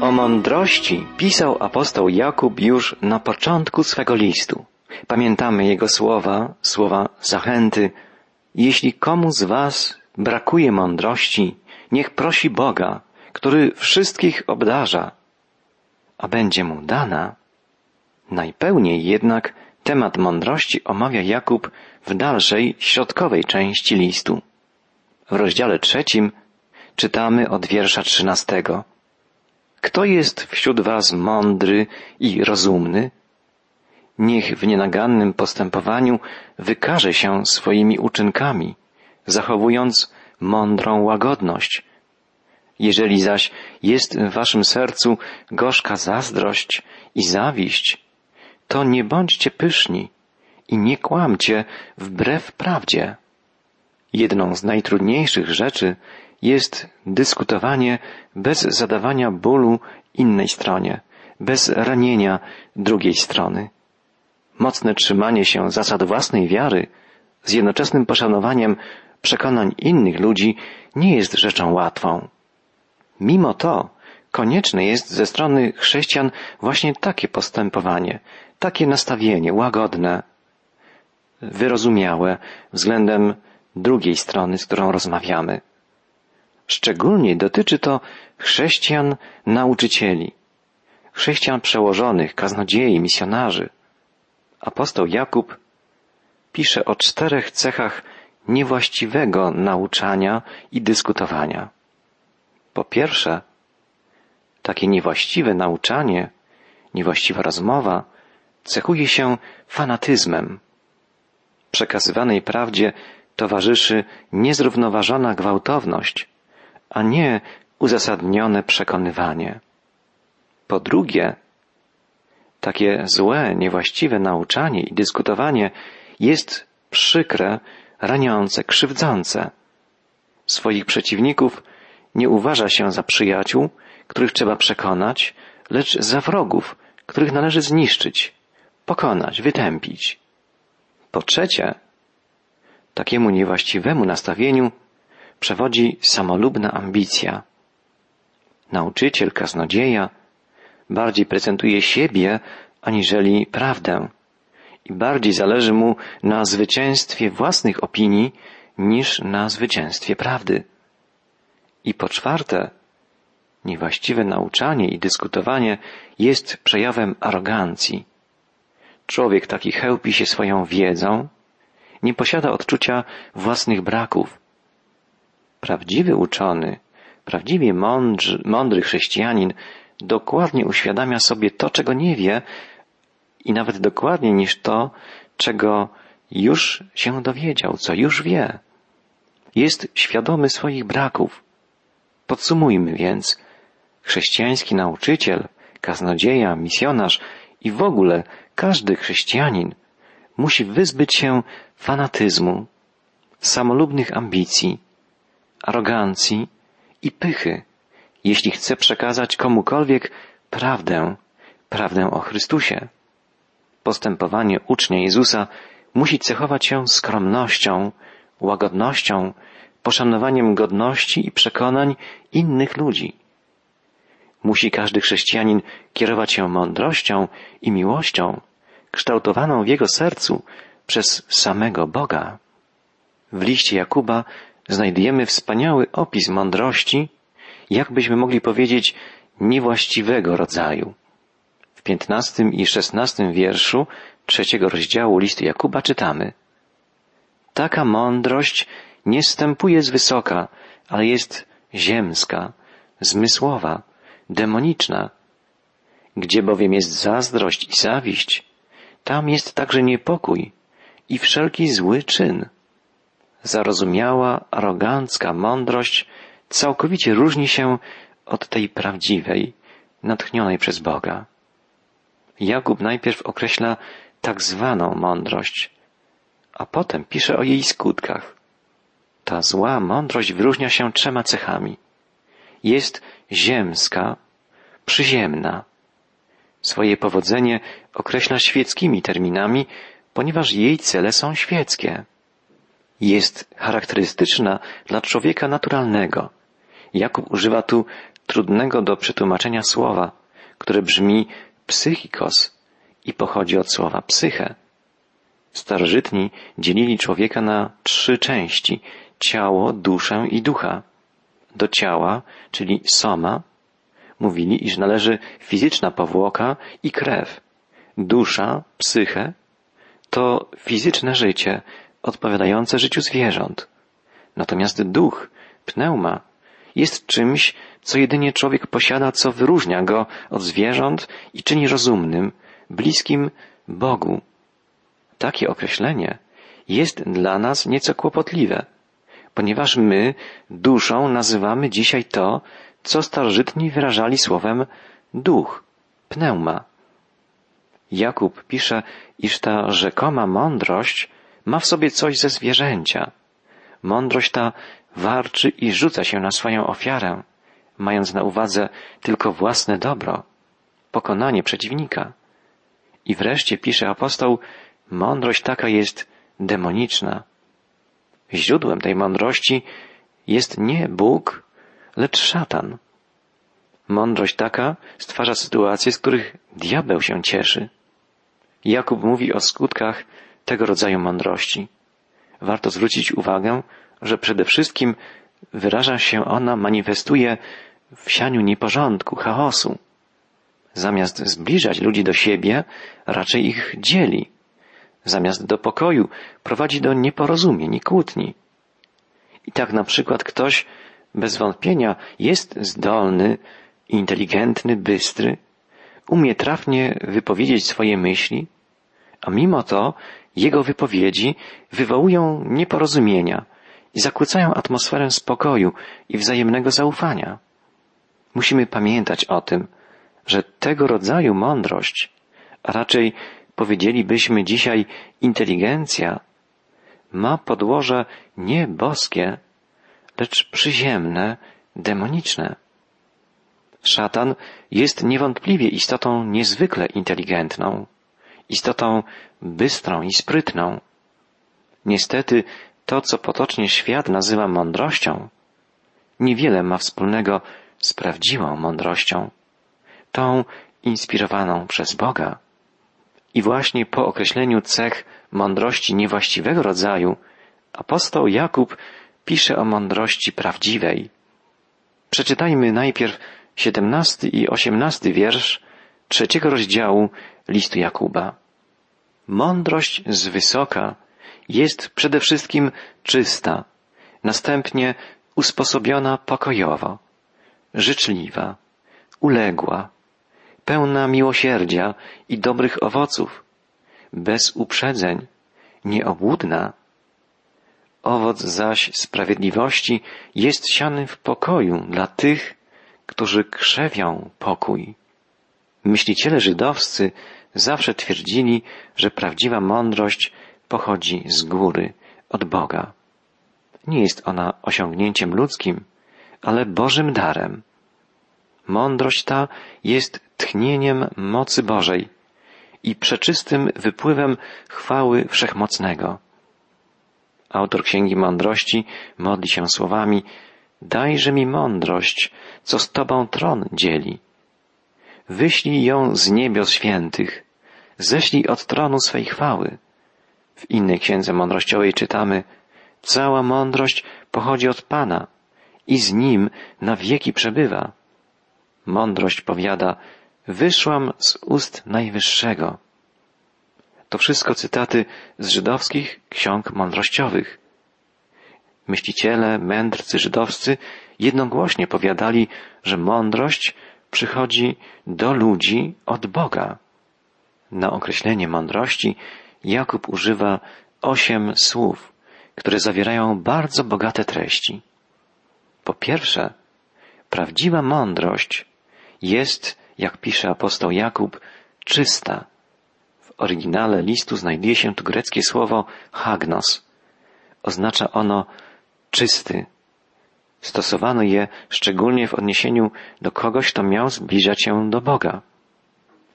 O mądrości pisał apostoł Jakub już na początku swego listu. Pamiętamy jego słowa, słowa zachęty. Jeśli komu z was brakuje mądrości, niech prosi Boga, który wszystkich obdarza, a będzie mu dana. Najpełniej jednak temat mądrości omawia Jakub w dalszej, środkowej części listu. W rozdziale trzecim czytamy od wiersza trzynastego. Kto jest wśród was mądry i rozumny? Niech w nienagannym postępowaniu wykaże się swoimi uczynkami, zachowując mądrą łagodność. Jeżeli zaś jest w waszym sercu gorzka zazdrość i zawiść, to nie bądźcie pyszni i nie kłamcie wbrew prawdzie. Jedną z najtrudniejszych rzeczy jest dyskutowanie bez zadawania bólu innej stronie, bez ranienia drugiej strony. Mocne trzymanie się zasad własnej wiary z jednoczesnym poszanowaniem przekonań innych ludzi nie jest rzeczą łatwą. Mimo to konieczne jest ze strony chrześcijan właśnie takie postępowanie, takie nastawienie łagodne, wyrozumiałe względem drugiej strony, z którą rozmawiamy. Szczególnie dotyczy to chrześcijan nauczycieli, chrześcijan przełożonych, kaznodziei, misjonarzy. Apostoł Jakub pisze o czterech cechach niewłaściwego nauczania i dyskutowania. Po pierwsze, takie niewłaściwe nauczanie, niewłaściwa rozmowa cechuje się fanatyzmem. Przekazywanej prawdzie towarzyszy niezrównoważona gwałtowność, a nie uzasadnione przekonywanie. Po drugie, takie złe, niewłaściwe nauczanie i dyskutowanie jest przykre, raniące, krzywdzące. Swoich przeciwników nie uważa się za przyjaciół, których trzeba przekonać, lecz za wrogów, których należy zniszczyć, pokonać, wytępić. Po trzecie, takiemu niewłaściwemu nastawieniu przewodzi samolubna ambicja. Nauczyciel, kaznodzieja bardziej prezentuje siebie aniżeli prawdę i bardziej zależy mu na zwycięstwie własnych opinii niż na zwycięstwie prawdy. I po czwarte, niewłaściwe nauczanie i dyskutowanie jest przejawem arogancji. Człowiek taki chełpi się swoją wiedzą, nie posiada odczucia własnych braków. Prawdziwy uczony, prawdziwie mądry, mądry chrześcijanin dokładnie uświadamia sobie to, czego nie wie i nawet dokładniej niż to, czego już się dowiedział, co już wie. Jest świadomy swoich braków. Podsumujmy więc, chrześcijański nauczyciel, kaznodzieja, misjonarz i w ogóle każdy chrześcijanin musi wyzbyć się fanatyzmu, samolubnych ambicji, arogancji i pychy, jeśli chce przekazać komukolwiek prawdę, prawdę o Chrystusie. Postępowanie ucznia Jezusa musi cechować się skromnością, łagodnością, poszanowaniem godności i przekonań innych ludzi. Musi każdy chrześcijanin kierować się mądrością i miłością, kształtowaną w jego sercu przez samego Boga. W liście Jakuba znajdujemy wspaniały opis mądrości, jakbyśmy mogli powiedzieć, niewłaściwego rodzaju. W piętnastym i szesnastym wierszu trzeciego rozdziału listu Jakuba czytamy Taka mądrość nie stępuje z wysoka, ale jest ziemska, zmysłowa, demoniczna. Gdzie bowiem jest zazdrość i zawiść, tam jest także niepokój i wszelki zły czyn. Zarozumiała, arogancka mądrość całkowicie różni się od tej prawdziwej, natchnionej przez Boga. Jakub najpierw określa tak zwaną mądrość, a potem pisze o jej skutkach. Ta zła mądrość wyróżnia się trzema cechami. Jest ziemska, przyziemna. Swoje powodzenie określa świeckimi terminami, ponieważ jej cele są świeckie. Jest charakterystyczna dla człowieka naturalnego. Jakub używa tu trudnego do przetłumaczenia słowa, które brzmi psychikos i pochodzi od słowa psyche. Starożytni dzielili człowieka na trzy części ciało, duszę i ducha. Do ciała, czyli soma, mówili, iż należy fizyczna powłoka i krew. Dusza, psyche, to fizyczne życie, odpowiadające życiu zwierząt. Natomiast duch, pneuma, jest czymś, co jedynie człowiek posiada, co wyróżnia go od zwierząt i czyni rozumnym, bliskim Bogu. Takie określenie jest dla nas nieco kłopotliwe, ponieważ my duszą nazywamy dzisiaj to, co starożytni wyrażali słowem duch, pneuma. Jakub pisze, iż ta rzekoma mądrość ma w sobie coś ze zwierzęcia. Mądrość ta warczy i rzuca się na swoją ofiarę, mając na uwadze tylko własne dobro, pokonanie przeciwnika. I wreszcie pisze apostoł, mądrość taka jest demoniczna. Źródłem tej mądrości jest nie Bóg, lecz szatan. Mądrość taka stwarza sytuacje, z których diabeł się cieszy. Jakub mówi o skutkach tego rodzaju mądrości. Warto zwrócić uwagę, że przede wszystkim wyraża się ona, manifestuje w sianiu nieporządku, chaosu. Zamiast zbliżać ludzi do siebie, raczej ich dzieli. Zamiast do pokoju, prowadzi do nieporozumień i kłótni. I tak na przykład ktoś bez wątpienia jest zdolny, inteligentny, bystry, umie trafnie wypowiedzieć swoje myśli, a mimo to jego wypowiedzi wywołują nieporozumienia i zakłócają atmosferę spokoju i wzajemnego zaufania. Musimy pamiętać o tym, że tego rodzaju mądrość, a raczej powiedzielibyśmy dzisiaj inteligencja, ma podłoże nie boskie, lecz przyziemne, demoniczne. Szatan jest niewątpliwie istotą niezwykle inteligentną, istotą bystrą i sprytną. Niestety to, co potocznie świat nazywa mądrością, niewiele ma wspólnego z prawdziwą mądrością, tą inspirowaną przez Boga. I właśnie po określeniu cech mądrości niewłaściwego rodzaju, apostoł Jakub pisze o mądrości prawdziwej. Przeczytajmy najpierw siedemnasty i osiemnasty wiersz trzeciego rozdziału listu Jakuba. Mądrość z wysoka jest przede wszystkim czysta, następnie usposobiona pokojowo, życzliwa, uległa, pełna miłosierdzia i dobrych owoców, bez uprzedzeń, nieobłudna. Owoc zaś sprawiedliwości jest siany w pokoju dla tych, którzy krzewią pokój. Myśliciele żydowscy zawsze twierdzili, że prawdziwa mądrość pochodzi z góry, od Boga. Nie jest ona osiągnięciem ludzkim, ale Bożym darem. Mądrość ta jest tchnieniem mocy Bożej i przeczystym wypływem chwały Wszechmocnego. Autor Księgi Mądrości modli się słowami Dajże mi mądrość, co z Tobą tron dzieli. Wyślij ją z niebios świętych, ześlij od tronu swej chwały. W innej księdze mądrościowej czytamy Cała mądrość pochodzi od Pana i z Nim na wieki przebywa. Mądrość powiada Wyszłam z ust Najwyższego. To wszystko cytaty z żydowskich ksiąg mądrościowych. Myśliciele, mędrcy żydowscy jednogłośnie powiadali, że mądrość przychodzi do ludzi od Boga. Na określenie mądrości Jakub używa osiem słów, które zawierają bardzo bogate treści. Po pierwsze, prawdziwa mądrość jest, jak pisze apostoł Jakub, czysta. W oryginale listu znajduje się tu greckie słowo hagnos. Oznacza ono czysty. Stosowano je szczególnie w odniesieniu do kogoś, kto miał zbliżać się do Boga.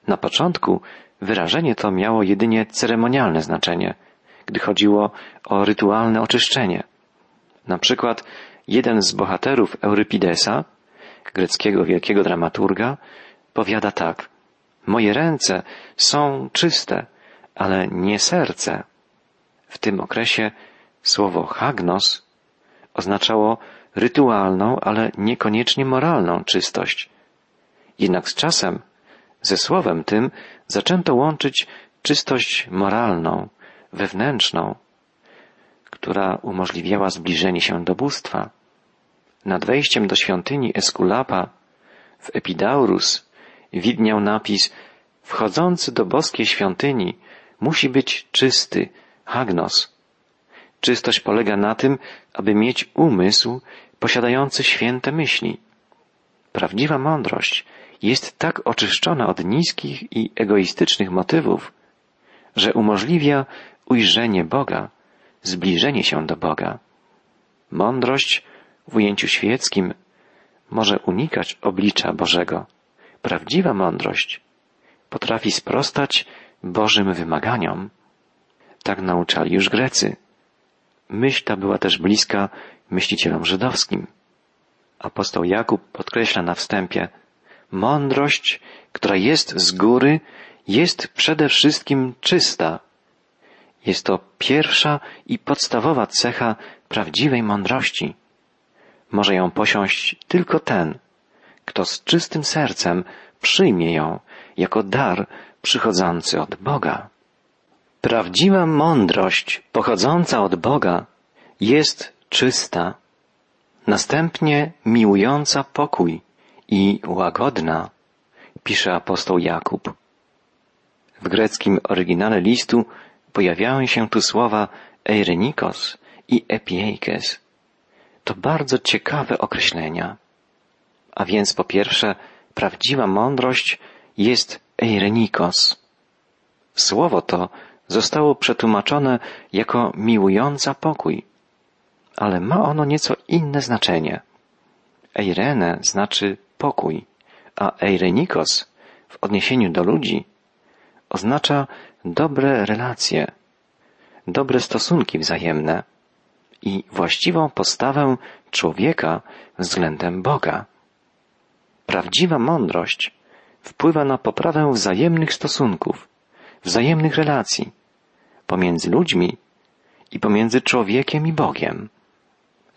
Na początku wyrażenie to miało jedynie ceremonialne znaczenie, gdy chodziło o rytualne oczyszczenie. Na przykład jeden z bohaterów Eurypidesa greckiego wielkiego dramaturga, powiada tak. Moje ręce są czyste, ale nie serce. W tym okresie słowo hagnos oznaczało rytualną, ale niekoniecznie moralną czystość. Jednak z czasem, ze słowem tym, zaczęto łączyć czystość moralną, wewnętrzną, która umożliwiała zbliżenie się do bóstwa. Nad wejściem do świątyni Eskulapa w Epidaurus widniał napis Wchodzący do boskiej świątyni musi być czysty, hagnos. Czystość polega na tym, aby mieć umysł posiadający święte myśli. Prawdziwa mądrość jest tak oczyszczona od niskich i egoistycznych motywów, że umożliwia ujrzenie Boga, zbliżenie się do Boga. Mądrość w ujęciu świeckim może unikać oblicza Bożego. Prawdziwa mądrość potrafi sprostać Bożym wymaganiom. Tak nauczali już Grecy. Myśl ta była też bliska myślicielom żydowskim. Apostoł Jakub podkreśla na wstępie, mądrość, która jest z góry, jest przede wszystkim czysta. Jest to pierwsza i podstawowa cecha prawdziwej mądrości. Może ją posiąść tylko ten, kto z czystym sercem przyjmie ją jako dar przychodzący od Boga. Prawdziwa mądrość pochodząca od Boga jest czysta, następnie miłująca pokój i łagodna, pisze apostoł Jakub. W greckim oryginale listu pojawiają się tu słowa eirenikos i epieikes. To bardzo ciekawe określenia. A więc po pierwsze, prawdziwa mądrość jest eirenikos. Słowo to zostało przetłumaczone jako miłująca pokój, ale ma ono nieco inne znaczenie. Eirene znaczy pokój, a eirenikos w odniesieniu do ludzi oznacza dobre relacje, dobre stosunki wzajemne i właściwą postawę człowieka względem Boga. Prawdziwa mądrość wpływa na poprawę wzajemnych stosunków, wzajemnych relacji pomiędzy ludźmi i pomiędzy człowiekiem i Bogiem.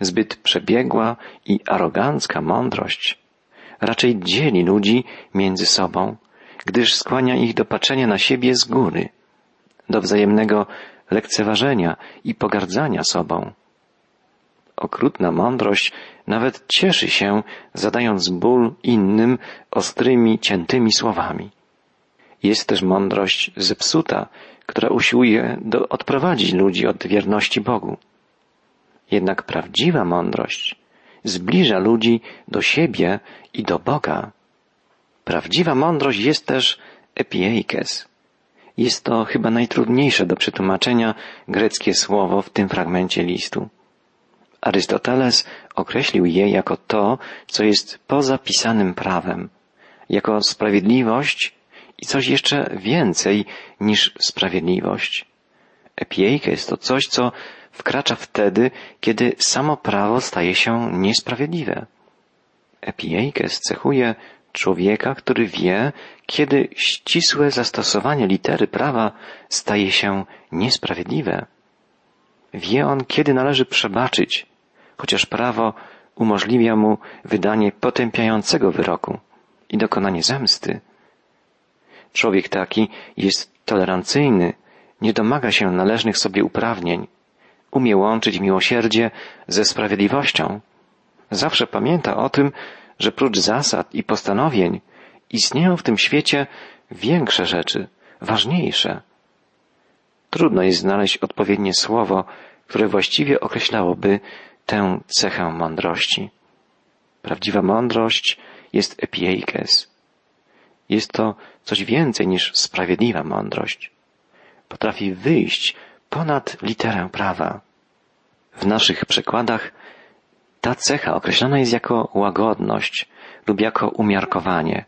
Zbyt przebiegła i arogancka mądrość raczej dzieli ludzi między sobą, gdyż skłania ich do patrzenia na siebie z góry, do wzajemnego lekceważenia i pogardzania sobą. Okrutna mądrość nawet cieszy się, zadając ból innym ostrymi, ciętymi słowami. Jest też mądrość zepsuta, która usiłuje do, odprowadzić ludzi od wierności Bogu. Jednak prawdziwa mądrość zbliża ludzi do siebie i do Boga. Prawdziwa mądrość jest też epieikes. Jest to chyba najtrudniejsze do przetłumaczenia greckie słowo w tym fragmencie listu. Arystoteles określił je jako to, co jest poza pisanym prawem, jako sprawiedliwość i coś jeszcze więcej niż sprawiedliwość. Epieikes to coś, co wkracza wtedy, kiedy samo prawo staje się niesprawiedliwe. Epieikes cechuje człowieka, który wie, kiedy ścisłe zastosowanie litery prawa staje się niesprawiedliwe. Wie on, kiedy należy przebaczyć, chociaż prawo umożliwia mu wydanie potępiającego wyroku i dokonanie zemsty. Człowiek taki jest tolerancyjny, nie domaga się należnych sobie uprawnień, umie łączyć miłosierdzie ze sprawiedliwością. Zawsze pamięta o tym, że prócz zasad i postanowień istnieją w tym świecie większe rzeczy, ważniejsze. Trudno jest znaleźć odpowiednie słowo, które właściwie określałoby tę cechę mądrości. Prawdziwa mądrość jest epieikes. Jest to coś więcej niż sprawiedliwa mądrość. Potrafi wyjść ponad literę prawa. W naszych przekładach ta cecha określona jest jako łagodność lub jako umiarkowanie,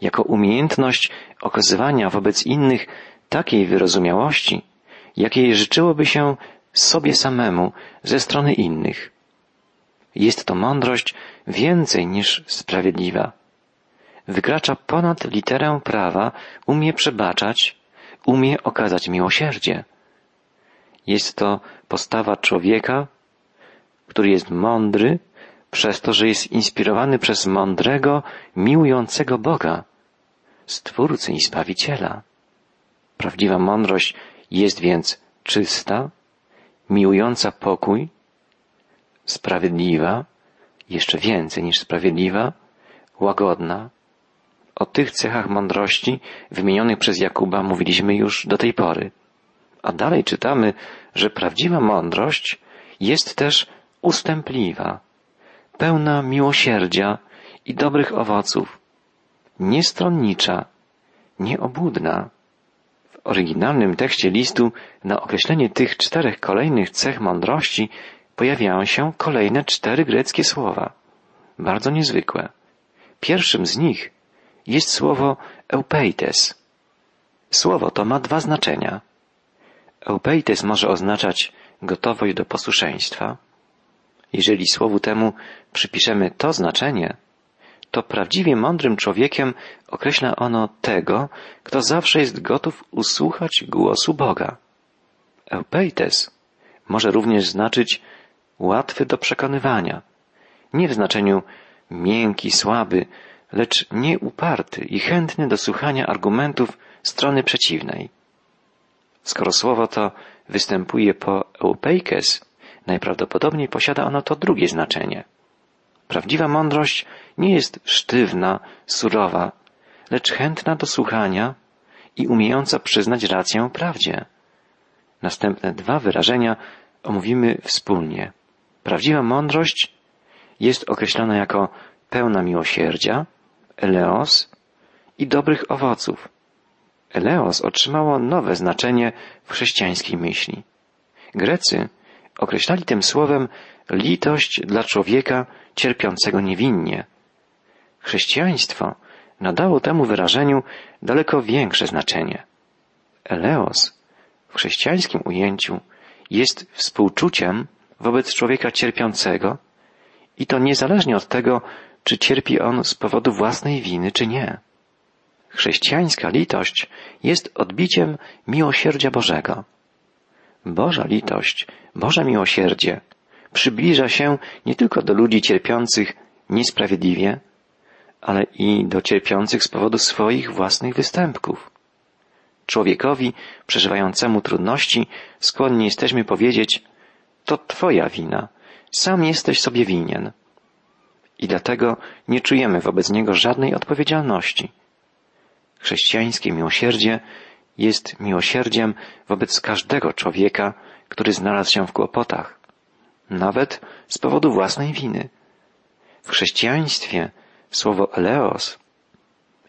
jako umiejętność okazywania wobec innych takiej wyrozumiałości, jakiej życzyłoby się sobie samemu ze strony innych. Jest to mądrość więcej niż sprawiedliwa. Wykracza ponad literę prawa, umie przebaczać, umie okazać miłosierdzie. Jest to postawa człowieka, który jest mądry, przez to, że jest inspirowany przez mądrego, miłującego Boga, Stwórcy i Zbawiciela. Prawdziwa mądrość jest więc czysta, miłująca pokój, sprawiedliwa, jeszcze więcej niż sprawiedliwa, łagodna. O tych cechach mądrości wymienionych przez Jakuba mówiliśmy już do tej pory. A dalej czytamy, że prawdziwa mądrość jest też ustępliwa, pełna miłosierdzia i dobrych owoców, niestronnicza, nieobłudna. W oryginalnym tekście listu na określenie tych czterech kolejnych cech mądrości pojawiają się kolejne cztery greckie słowa, bardzo niezwykłe. Pierwszym z nich jest słowo eupeites. Słowo to ma dwa znaczenia. Eupeites może oznaczać gotowość do posłuszeństwa. Jeżeli słowu temu przypiszemy to znaczenie, to prawdziwie mądrym człowiekiem określa ono tego, kto zawsze jest gotów usłuchać głosu Boga. Eupeites może również znaczyć łatwy do przekonywania, nie w znaczeniu miękki, słaby, lecz nieuparty i chętny do słuchania argumentów strony przeciwnej. Skoro słowo to występuje po eupeikes, najprawdopodobniej posiada ono to drugie znaczenie. Prawdziwa mądrość nie jest sztywna, surowa, lecz chętna do słuchania i umiejąca przyznać rację prawdzie. Następne dwa wyrażenia omówimy wspólnie. Prawdziwa mądrość jest określona jako pełna miłosierdzia, eleos i dobrych owoców. Eleos otrzymało nowe znaczenie w chrześcijańskiej myśli. Grecy określali tym słowem litość dla człowieka cierpiącego niewinnie. Chrześcijaństwo nadało temu wyrażeniu daleko większe znaczenie. Eleos w chrześcijańskim ujęciu jest współczuciem wobec człowieka cierpiącego i to niezależnie od tego, czy cierpi on z powodu własnej winy, czy nie. Chrześcijańska litość jest odbiciem miłosierdzia Bożego. Boża litość, Boże miłosierdzie przybliża się nie tylko do ludzi cierpiących niesprawiedliwie, ale i do cierpiących z powodu swoich własnych występków. Człowiekowi przeżywającemu trudności skłonni jesteśmy powiedzieć, to Twoja wina, sam jesteś sobie winien. I dlatego nie czujemy wobec niego żadnej odpowiedzialności. Chrześcijańskie miłosierdzie jest miłosierdziem wobec każdego człowieka, który znalazł się w kłopotach, nawet z powodu własnej winy. W chrześcijaństwie słowo eleos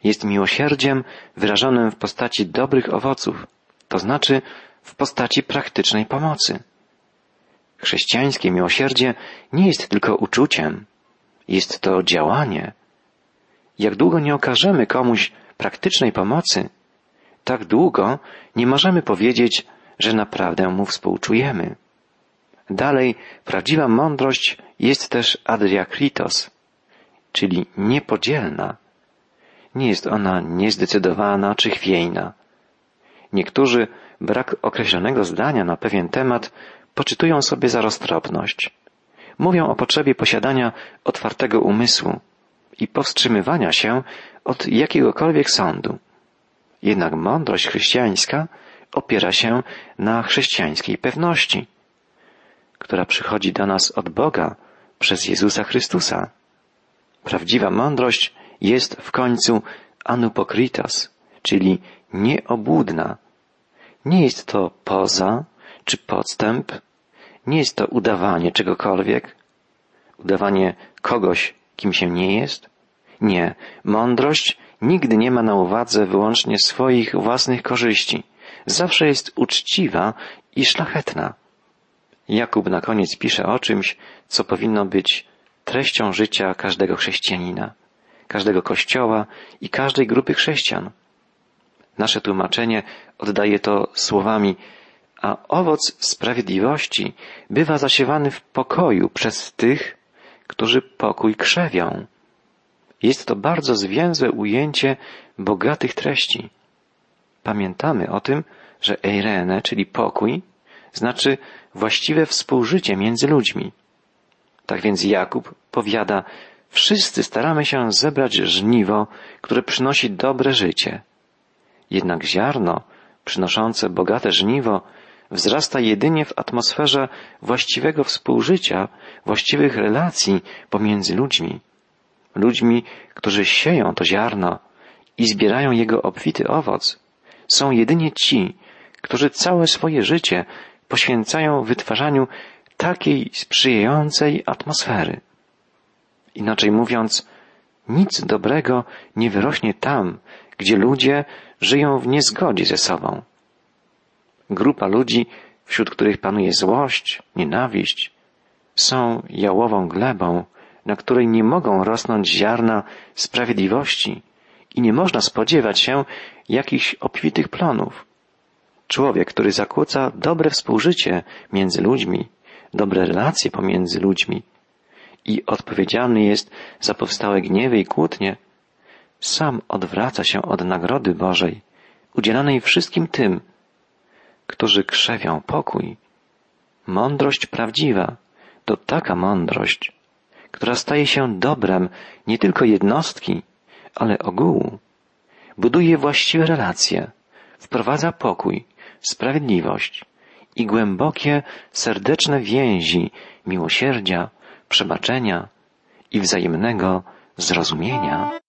jest miłosierdziem wyrażonym w postaci dobrych owoców, to znaczy w postaci praktycznej pomocy. Chrześcijańskie miłosierdzie nie jest tylko uczuciem, jest to działanie. Jak długo nie okażemy komuś praktycznej pomocy, tak długo nie możemy powiedzieć, że naprawdę mu współczujemy. Dalej, prawdziwa mądrość jest też adriakritos, czyli niepodzielna. Nie jest ona niezdecydowana czy chwiejna. Niektórzy brak określonego zdania na pewien temat poczytują sobie za roztropność. Mówią o potrzebie posiadania otwartego umysłu i powstrzymywania się od jakiegokolwiek sądu. Jednak mądrość chrześcijańska opiera się na chrześcijańskiej pewności, która przychodzi do nas od Boga przez Jezusa Chrystusa. Prawdziwa mądrość jest w końcu anupokritos, czyli nieobłudna. Nie jest to poza czy podstęp, nie jest to udawanie czegokolwiek, udawanie kogoś, kim się nie jest. Nie, mądrość nigdy nie ma na uwadze wyłącznie swoich własnych korzyści. Zawsze jest uczciwa i szlachetna. Jakub na koniec pisze o czymś, co powinno być treścią życia każdego chrześcijanina, każdego kościoła i każdej grupy chrześcijan. Nasze tłumaczenie oddaje to słowami, a owoc sprawiedliwości bywa zasiewany w pokoju przez tych, którzy pokój krzewią. Jest to bardzo zwięzłe ujęcie bogatych treści. Pamiętamy o tym, że eirene, czyli pokój, znaczy właściwe współżycie między ludźmi. Tak więc Jakub powiada, wszyscy staramy się zebrać żniwo, które przynosi dobre życie. Jednak ziarno, przynoszące bogate żniwo, wzrasta jedynie w atmosferze właściwego współżycia, właściwych relacji pomiędzy ludźmi. Ludźmi, którzy sieją to ziarno i zbierają jego obfity owoc, są jedynie ci, którzy całe swoje życie poświęcają wytwarzaniu takiej sprzyjającej atmosfery. Inaczej mówiąc, nic dobrego nie wyrośnie tam, gdzie ludzie żyją w niezgodzie ze sobą. Grupa ludzi, wśród których panuje złość, nienawiść, są jałową glebą, na której nie mogą rosnąć ziarna sprawiedliwości i nie można spodziewać się jakichś obfitych plonów. Człowiek, który zakłóca dobre współżycie między ludźmi, dobre relacje pomiędzy ludźmi i odpowiedzialny jest za powstałe gniewy i kłótnie, sam odwraca się od nagrody Bożej, udzielanej wszystkim tym, którzy krzewią pokój. Mądrość prawdziwa to taka mądrość, która staje się dobrem nie tylko jednostki, ale ogółu. Buduje właściwe relacje, wprowadza pokój, sprawiedliwość i głębokie, serdeczne więzi miłosierdzia, przebaczenia i wzajemnego zrozumienia.